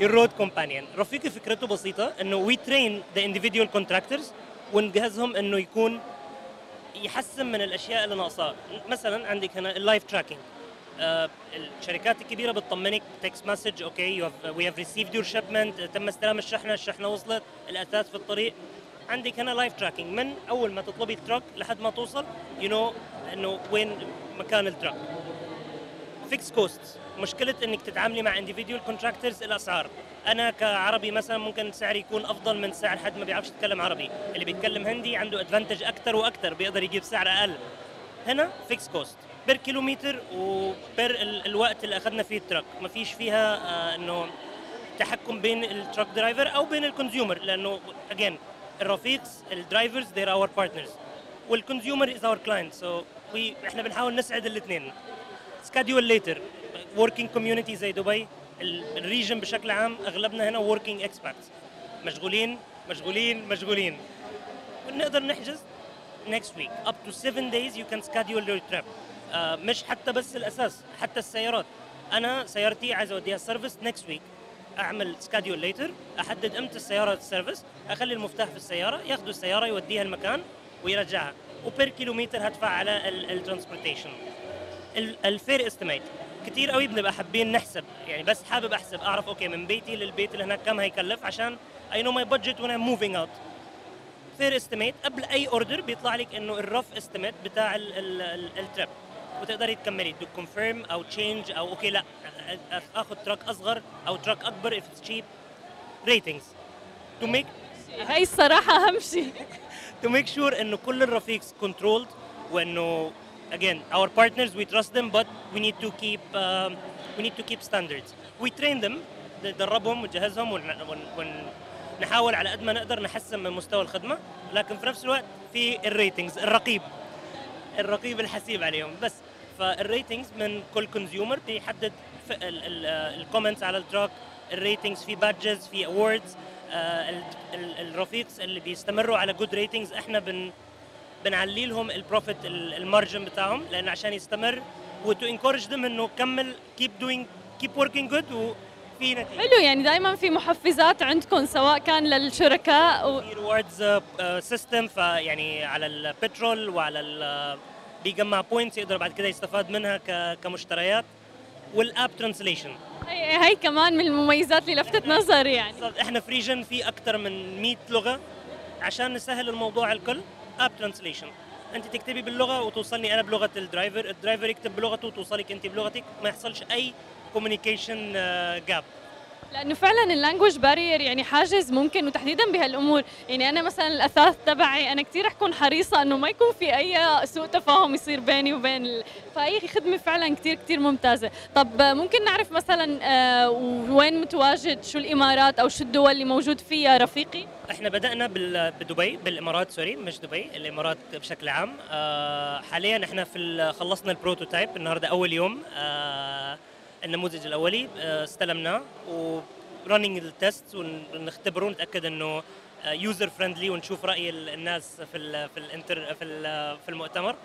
ال road companion رفيقي فكرته بسيطة إنه we train the individual contractors ونجهزهم إنه يكون يحسن من الأشياء اللي ناقصاه مثلا عندك هنا ال live tracking الشركات الكبيرة بتطمنك text message okay we have received your shipment تم استلام الشحنة الشحنة وصلت الأثاث في الطريق. عندك هنا live tracking من أول ما تطلبي ال truck لحد ما توصل you know إنه وين مكان ال truck fixed cost مشكلة إنك تتعاملي مع individual contractors الأسعار. أنا كعربي مثلا ممكن سعري يكون أفضل من سعر حد ما بيعرفش يتكلم عربي. اللي بيتكلم هندي عنده advantage أكثر وأكثر بيقدر يجيب سعر أقل. هنا fixed cost per kilometer و per ال- الوقت اللي أخذنا فيه ال truck ما فيش فيها آه إنه تحكم بين ال truck driver أو بين ال consumer لأنه again الرفيقs ال drivers they're our partners. وال consumer is our client so إحنا بنحاول نسعد الاثنين. schedule later working community زي دبي ال- ال region بشكل عام أغلبنا هنا working expats مشغولين مشغولين مشغولين. ونقدر نحجز next week. Up to 7 days you can schedule your trip. مش حتى بس الأساس حتى السيارات. أنا سيارتي عايز أوديها service next week. أعمل schedule later أحدد أمتى السيارة ال service أخلي المفتاح في السيارة ياخذوا السيارة يوديها المكان ويرجعها. و per kilometer هدفع على ال transportation ال fare estimate كتير قوي بنبقى حابين نحسب. يعني بس حابب أحسب أعرف okay من بيتي للبيت اللي هناك كم هيكلف عشان I know my budget وأنا moving out fare estimate قبل أي order بيطلع لك إنه ال rough estimate بتاع ال trip وتقدري تكملي. to confirm أو change أو okay لا. آخذ truck أصغر أو truck أكبر if it's cheap. Ratings. To make هاي الصراحة أهم شيء. to make sure إنه كل الرفيقs controlled وإنه again our partners we trust them but we need to keep um, we need to keep standards. We train them ندربهم ونجهزهم ون- ون- ونحاول على قد ما نقدر نحسن من مستوى الخدمة. لكن في نفس الوقت في ال ratings الرقيب الرقيب الحسيب عليهم. بس فال ratings من كل consumer بيحدد ال comments على ال truck ال ratings في badges في awards الرفيقs اللي بيستمروا على good ratings إحنا بن بنعلي لهم ال profit ال margin بتاعهم لأن عشان يستمر و to encourage them إنه كمل keep doing keep working good وفي نتيجة. حلو يعني دائما في محفزات عندكم سواء كان للشركاء و... في rewards system فيعني على البترول وعلى بيجمع points يقدر بعد كده يستفاد منها كمشتريات. وال app translation هي, هي كمان من المميزات اللي لفتت نظري يعني. إحنا في region في أكثر من 100 لغة. عشان نسهل الموضوع الكل app translation أنت تكتبي باللغة وتوصلني أنا بلغة ال driver ال driver يكتب بلغته وتوصلك أنت بلغتك. ما يحصلش أي communication gap لأنه فعلا ال language barrier يعني حاجز ممكن وتحديدا بهالأمور. يعني أنا مثلا الأثاث تبعي أنا كثير رح اكون حريصة إنه ما يكون في أي سوء تفاهم يصير بيني وبين ال... فهي خدمة فعلا كثير كثير ممتازة. طب ممكن نعرف مثلا آه، وين متواجد؟ شو الإمارات أو شو الدول اللي موجود فيها رفيقي؟ إحنا بدأنا بدبي بالإمارات sorry مش دبي الإمارات بشكل عام. آه، حاليا إحنا في خلصنا ال prototype النهارده أول يوم. آه، النموذج الأولي آه، استلمناه و running ال test ونختبره ونتاكد إنه user friendly ونشوف رأي ال- الناس في ال في الانتر في ال- في المؤتمر.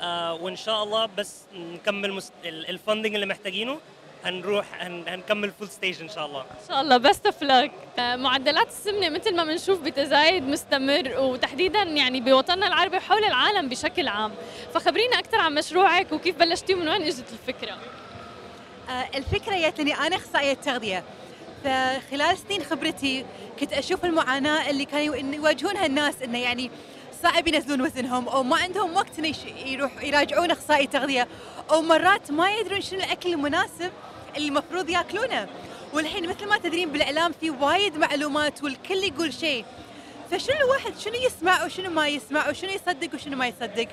آه، وإن شاء الله بس نكمل ال funding اللي محتاجينه هنروح هن- هنكمل full stage إن شاء الله. إن شاء الله. best of معدلات السمنة مثل ما بنشوف بتزايد مستمر وتحديدا يعني بوطننا العربي وحول العالم بشكل عام. فخبرينا أكثر عن مشروعك وكيف بلشتي ومن وين إجت الفكرة؟ آه، الفكرة جاتني أنا أخصائية تغذية. فخلال سنين خبرتي كنت أشوف المعاناة اللي كانوا يواجهونها الناس إنه يعني صعب ينزلون وزنهم أو ما عندهم وقت يش- يروح يراجعون أخصائي تغذية. أو مرات ما يدرون شنو الأكل المناسب اللي المفروض يأكلونه. والحين مثل ما تدرين بالإعلام في وايد معلومات والكل يقول شيء. فشنو الواحد شنو يسمع وشنو ما يسمع وشنو يصدق وشنو ما يصدق؟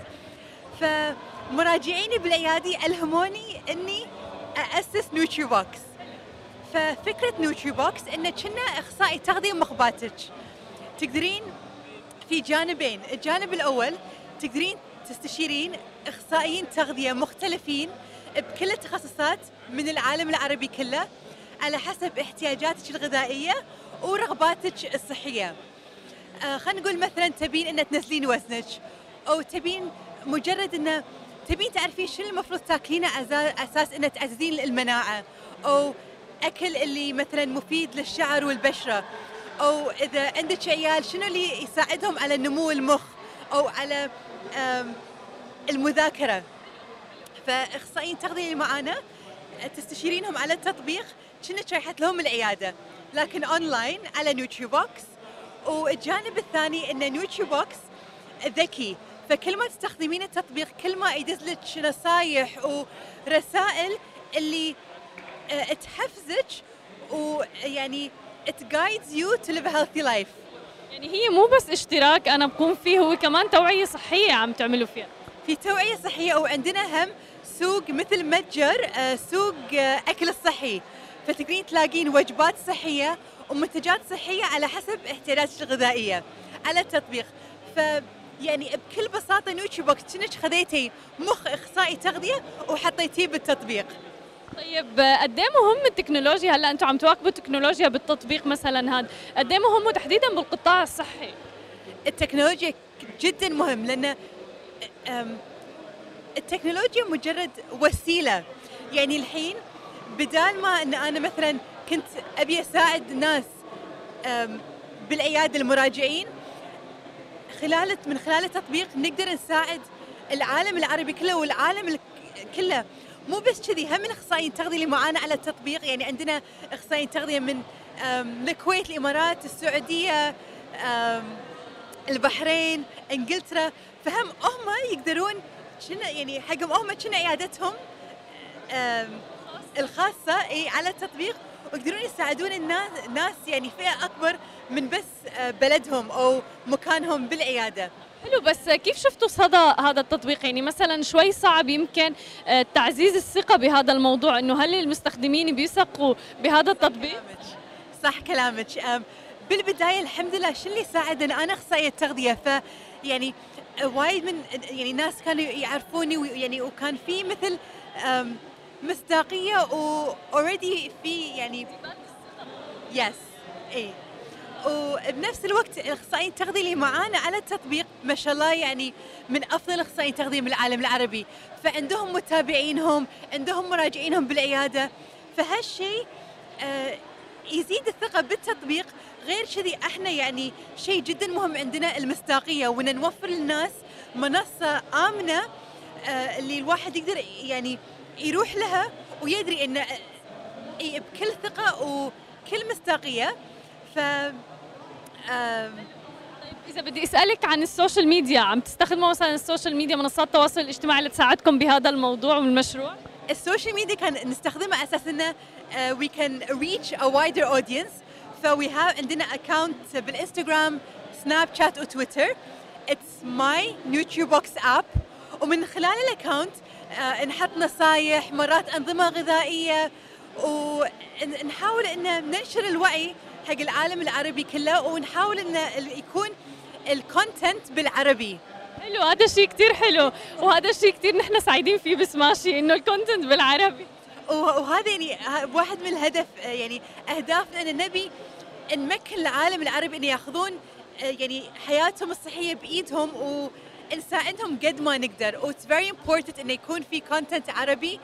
فمراجعيني بالعيادة ألهموني إني أسس نوتري بوكس ففكرة نوتري بوكس إنه كأن أخصائي تغذية بمخباتك. تقدرين في جانبين الجانب الأول تقدرين تستشيرين أخصائيين تغذية مختلفين بكل التخصصات من العالم العربي كله على حسب احتياجاتك الغذائية ورغباتك الصحية. آه خلينا نقول مثلا تبين إن تنزلين وزنك أو تبين مجرد انه تبين تعرفين شنو المفروض تاكلينه أساس إنه تعززين المناعة أو أكل اللي مثلا مفيد للشعر والبشرة أو إذا عندك عيال شنو اللي يساعدهم على نمو المخ أو على المذاكرة. فأخصائيين تغذية معانا تستشيرينهم على التطبيق كأنك رايحة لهم العيادة. لكن اونلاين على نوتري بوكس. والجانب الثاني إن نوتري بوكس ذكي. فكل ما تستخدمين التطبيق كل ما يدز لك نصايح ورسائل اللي آه، تحفزك ويعني it guides you to live a healthy life. يعني هي مو بس اشتراك أنا بكون فيه هو كمان توعية صحية عم تعملوا فيها. في توعية صحية وعندنا هم سوق مثل متجر آه، سوق آه، أكل الصحي. فتقدرين تلاقين وجبات صحية ومنتجات صحية على حسب احتياجاتك الغذائية. على التطبيق. ف يعني بكل بساطة نوتري بوكس كأنك خذيتي مخ إخصائي تغذية وحطيتيه بالتطبيق. طيب قد إيه مهم التكنولوجيا؟ هلأ أنتم عم تواكبوا التكنولوجيا بالتطبيق مثلا هذا. قد إيه مهم وتحديدا بالقطاع الصحي؟ التكنولوجيا جدا مهم لأن التكنولوجيا مجرد وسيلة. يعني الحين بدال ما إن أنا مثلا كنت أبي أساعد ناس بالعياده المراجعين خلال من خلال التطبيق نقدر نساعد العالم العربي كله والعالم كله. مو بس كذي هم من أخصائيين تغذيه اللي معانا على التطبيق. يعني عندنا أخصائيين تغذية من الكويت الإمارات السعودية البحرين إنجلترا. فهم هم يقدرون شنو يعني حقهم هم شنو عيادتهم الخاصة إي على التطبيق. ويقدرون يساعدون الناس ناس يعني فئة أكبر من بس آه، بلدهم أو مكانهم بالعيادة. حلو بس كيف شفتوا صدى هذا التطبيق؟ يعني مثلا شوي صعب يمكن آه، تعزيز الثقة بهذا الموضوع إنه هل المستخدمين بيثقوا بهذا التطبيق؟ صح كلامك. بالبداية الحمد لله شو اللي ساعدني أنا أخصائية تغذية ف يعني وايد من يعني ناس كانوا يعرفوني ويعني وكان في مثل مصداقية واوريدي في يعني يس اي وبنفس الوقت الأخصائيين التغذية اللي معانا على التطبيق ما شاء الله يعني من أفضل أخصائيين التغذية من العالم العربي. فعندهم متابعينهم عندهم مراجعينهم بالعيادة. فهالشيء آه، يزيد الثقة بالتطبيق. غير كذي إحنا يعني شيء جدا مهم عندنا المصداقية. وإن نوفر للناس منصة آمنة آه، اللي الواحد يقدر يعني يروح لها ويدري انه إي بكل ثقة وكل مصداقية. ف آم، إذا بدي أسألك عن ال social media عم تستخدموا مثلا ال social media منصات التواصل الاجتماعي لتساعدكم بهذا الموضوع والمشروع؟ ال social media كان نستخدمها على أساس انه we can reach a wider audience ف we have عندنا account بالإنستغرام سناب شات وتويتر it's my نيوتري بوكس app ومن خلال ال account نحط نصايح مرات أنظمة غذائية ونحاول إن ننشر الوعي حق العالم العربي كله ونحاول إن ال- يكون ال content بالعربي. حلو هذا الشيء كثير حلو وهذا الشيء كثير نحن سعيدين فيه بسماشي إنه ال content بالعربي. وهذا يعني واحد من الهدف آه، يعني أهدافنا إن نبي نمكن العالم العربي إن ياخذون آه، يعني حياتهم الصحية بإيدهم ونساعدهم قد ما نقدر. و it's very important إنه يكون في content عربي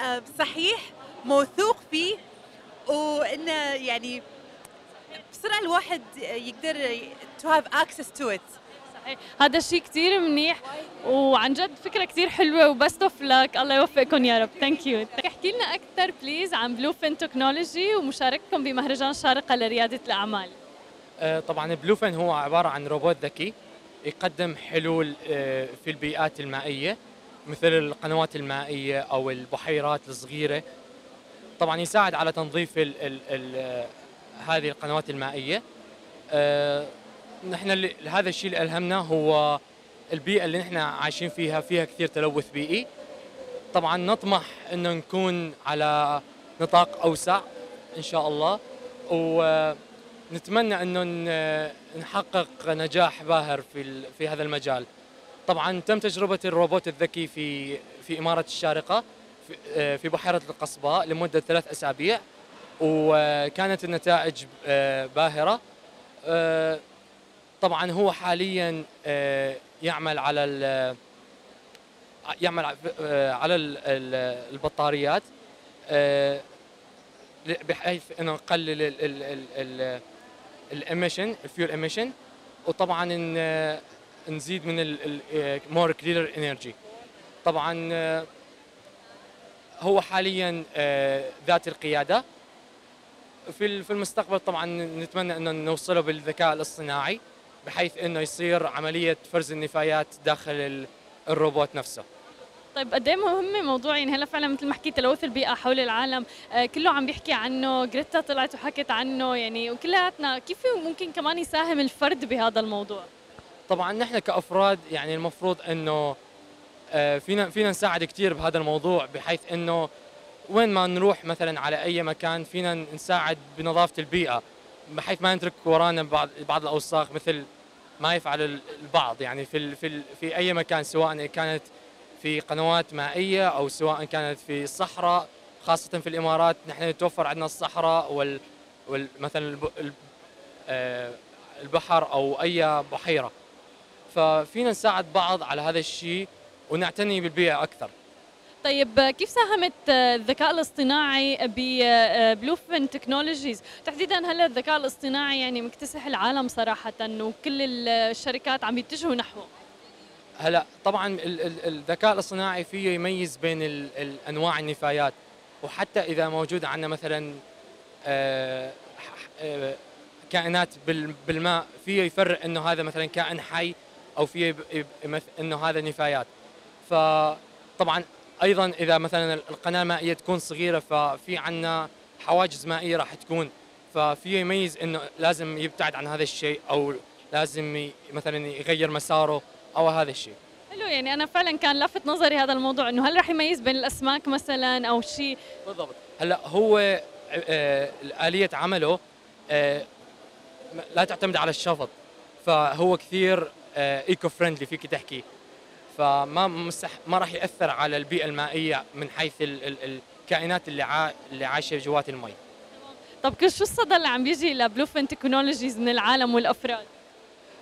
آه، صحيح موثوق فيه وإنه يعني بسرعة الواحد يقدر to have access to it. صحيح. هذا الشيء كثير منيح وعن جد فكرة كثير حلوة و best of luck الله يوفقكم يا رب. thank you احكي لنا أكثر please عن بلو فين تكنولوجي ومشاركتكم بمهرجان شارقة لريادة الأعمال. آه، طبعا بلوفن هو عبارة عن روبوت ذكي. يقدم حلول آه، في البيئات المائية مثل القنوات المائية أو البحيرات الصغيرة. طبعا يساعد على تنظيف ال ال ال آه، هذه القنوات المائية. آه، نحن هذا الشيء اللي ألهمنا هو البيئة اللي نحن عايشين فيها فيها كثير تلوث بيئي. طبعا نطمح إنه نكون على نطاق أوسع إن شاء الله ونتمنى إنه نحقق نجاح باهر في في هذا المجال. طبعا تم تجربة الروبوت الذكي في في إمارة الشارقة في- آه، بحيرة القصباء لمدة ثلاث أسابيع وكانت النتائج آه، باهرة. آه، طبعا هو حاليا يعمل على يعمل على ال- ال- البطاريات بحيث إنه نقلل ال emission ال fuel emission وطبعا نزيد من more clean energy طبعا هو حاليا ذاتي القيادة. في في المستقبل طبعا نتمنى إنه نوصله بالذكاء الاصطناعي بحيث إنه يصير عملية فرز النفايات داخل ال- الروبوت نفسه. طيب قد إيه مهم موضوع يعني هلا فعلا مثل ما حكيت تلوث البيئة حول العالم آه كله عم بيحكي عنه جريتا طلعت وحكت عنه يعني وكلياتنا كيف ممكن كمان يساهم الفرد بهذا الموضوع؟ طبعا نحن كأفراد يعني المفروض إنه آه، فينا فينا نساعد كثير بهذا الموضوع بحيث إنه وين ما نروح مثلا على أي مكان فينا نساعد بنظافة البيئة بحيث ما نترك ورانا بعض بعض الأوساخ مثل ما يفعل ال- البعض يعني في في في أي مكان سواء كانت في قنوات مائية أو سواء كانت في الصحراء خاصة في الإمارات. نحن يتوفر عندنا الصحراء وال, وال مثلا آه، البحر أو أي بحيرة. ففينا نساعد بعض على هذا الشيء ونعتني بالبيئة أكثر. طيب آه، كيف ساهمت آه، الذكاء الاصطناعي ببلوفن تكنولوجيز تحديدا هلا الذكاء الاصطناعي يعني مكتسح العالم صراحة وكل الشركات عم يتجهوا نحوه؟ هلا طبعا ال- ال- الذكاء الاصطناعي فيه يميز بين انواع النفايات. وحتى إذا موجود عندنا مثلا آه، آه، كائنات بال- بالماء فيه يفرق إنه هذا مثلا كائن حي أو فيه إنه هذا نفايات. فطبعا أيضا إذا مثلا القناة المائية تكون صغيرة ففي عندنا حواجز مائية راح تكون. ففيه يميز إنه لازم يبتعد عن هذا الشيء أو لازم مثلا يغير مساره. أو هذا الشيء؟ حلو يعني أنا فعلا كان لافت نظري هذا الموضوع إنه هل رح يميز بين الأسماك مثلا أو شيء؟ بالضبط. هلأ هو آه، آلية عمله آه، لا تعتمد على الشفط. فهو كثير eco friendly فيك تحكي. فما مستح ما راح يأثر على البيئة المائية من حيث ال ال الكائنات اللي عا اللي عايشة جوات المي. طب شو الصدى اللي عم بيجي لبلوفن تكنولوجيز من العالم والأفراد؟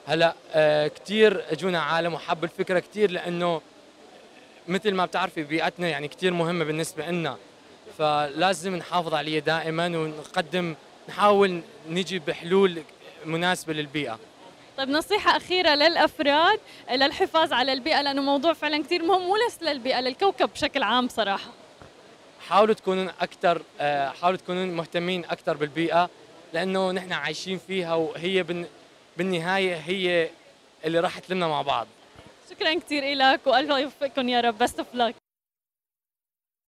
هلا آه كثير اجونا عالم وحب الفكرة كثير لأنه مثل ما بتعرفي بيئتنا يعني كثير مهمة بالنسبة لنا فلازم نحافظ عليها دائما ونقدم نحاول نجي بحلول مناسبة للبيئة. طيب نصيحة أخيرة للأفراد للحفاظ على البيئة لأنه موضوع فعلا كثير مهم مو بس للبيئة للكوكب بشكل عام صراحة. حاولوا تكونوا أكثر آه حاولوا تكونوا مهتمين أكثر بالبيئة لأنه نحن عايشين فيها وهي بالنهاية هي اللي راح تلمنا مع بعض. شكرا كثير لك والله يوفقكم يا رب. بست اوف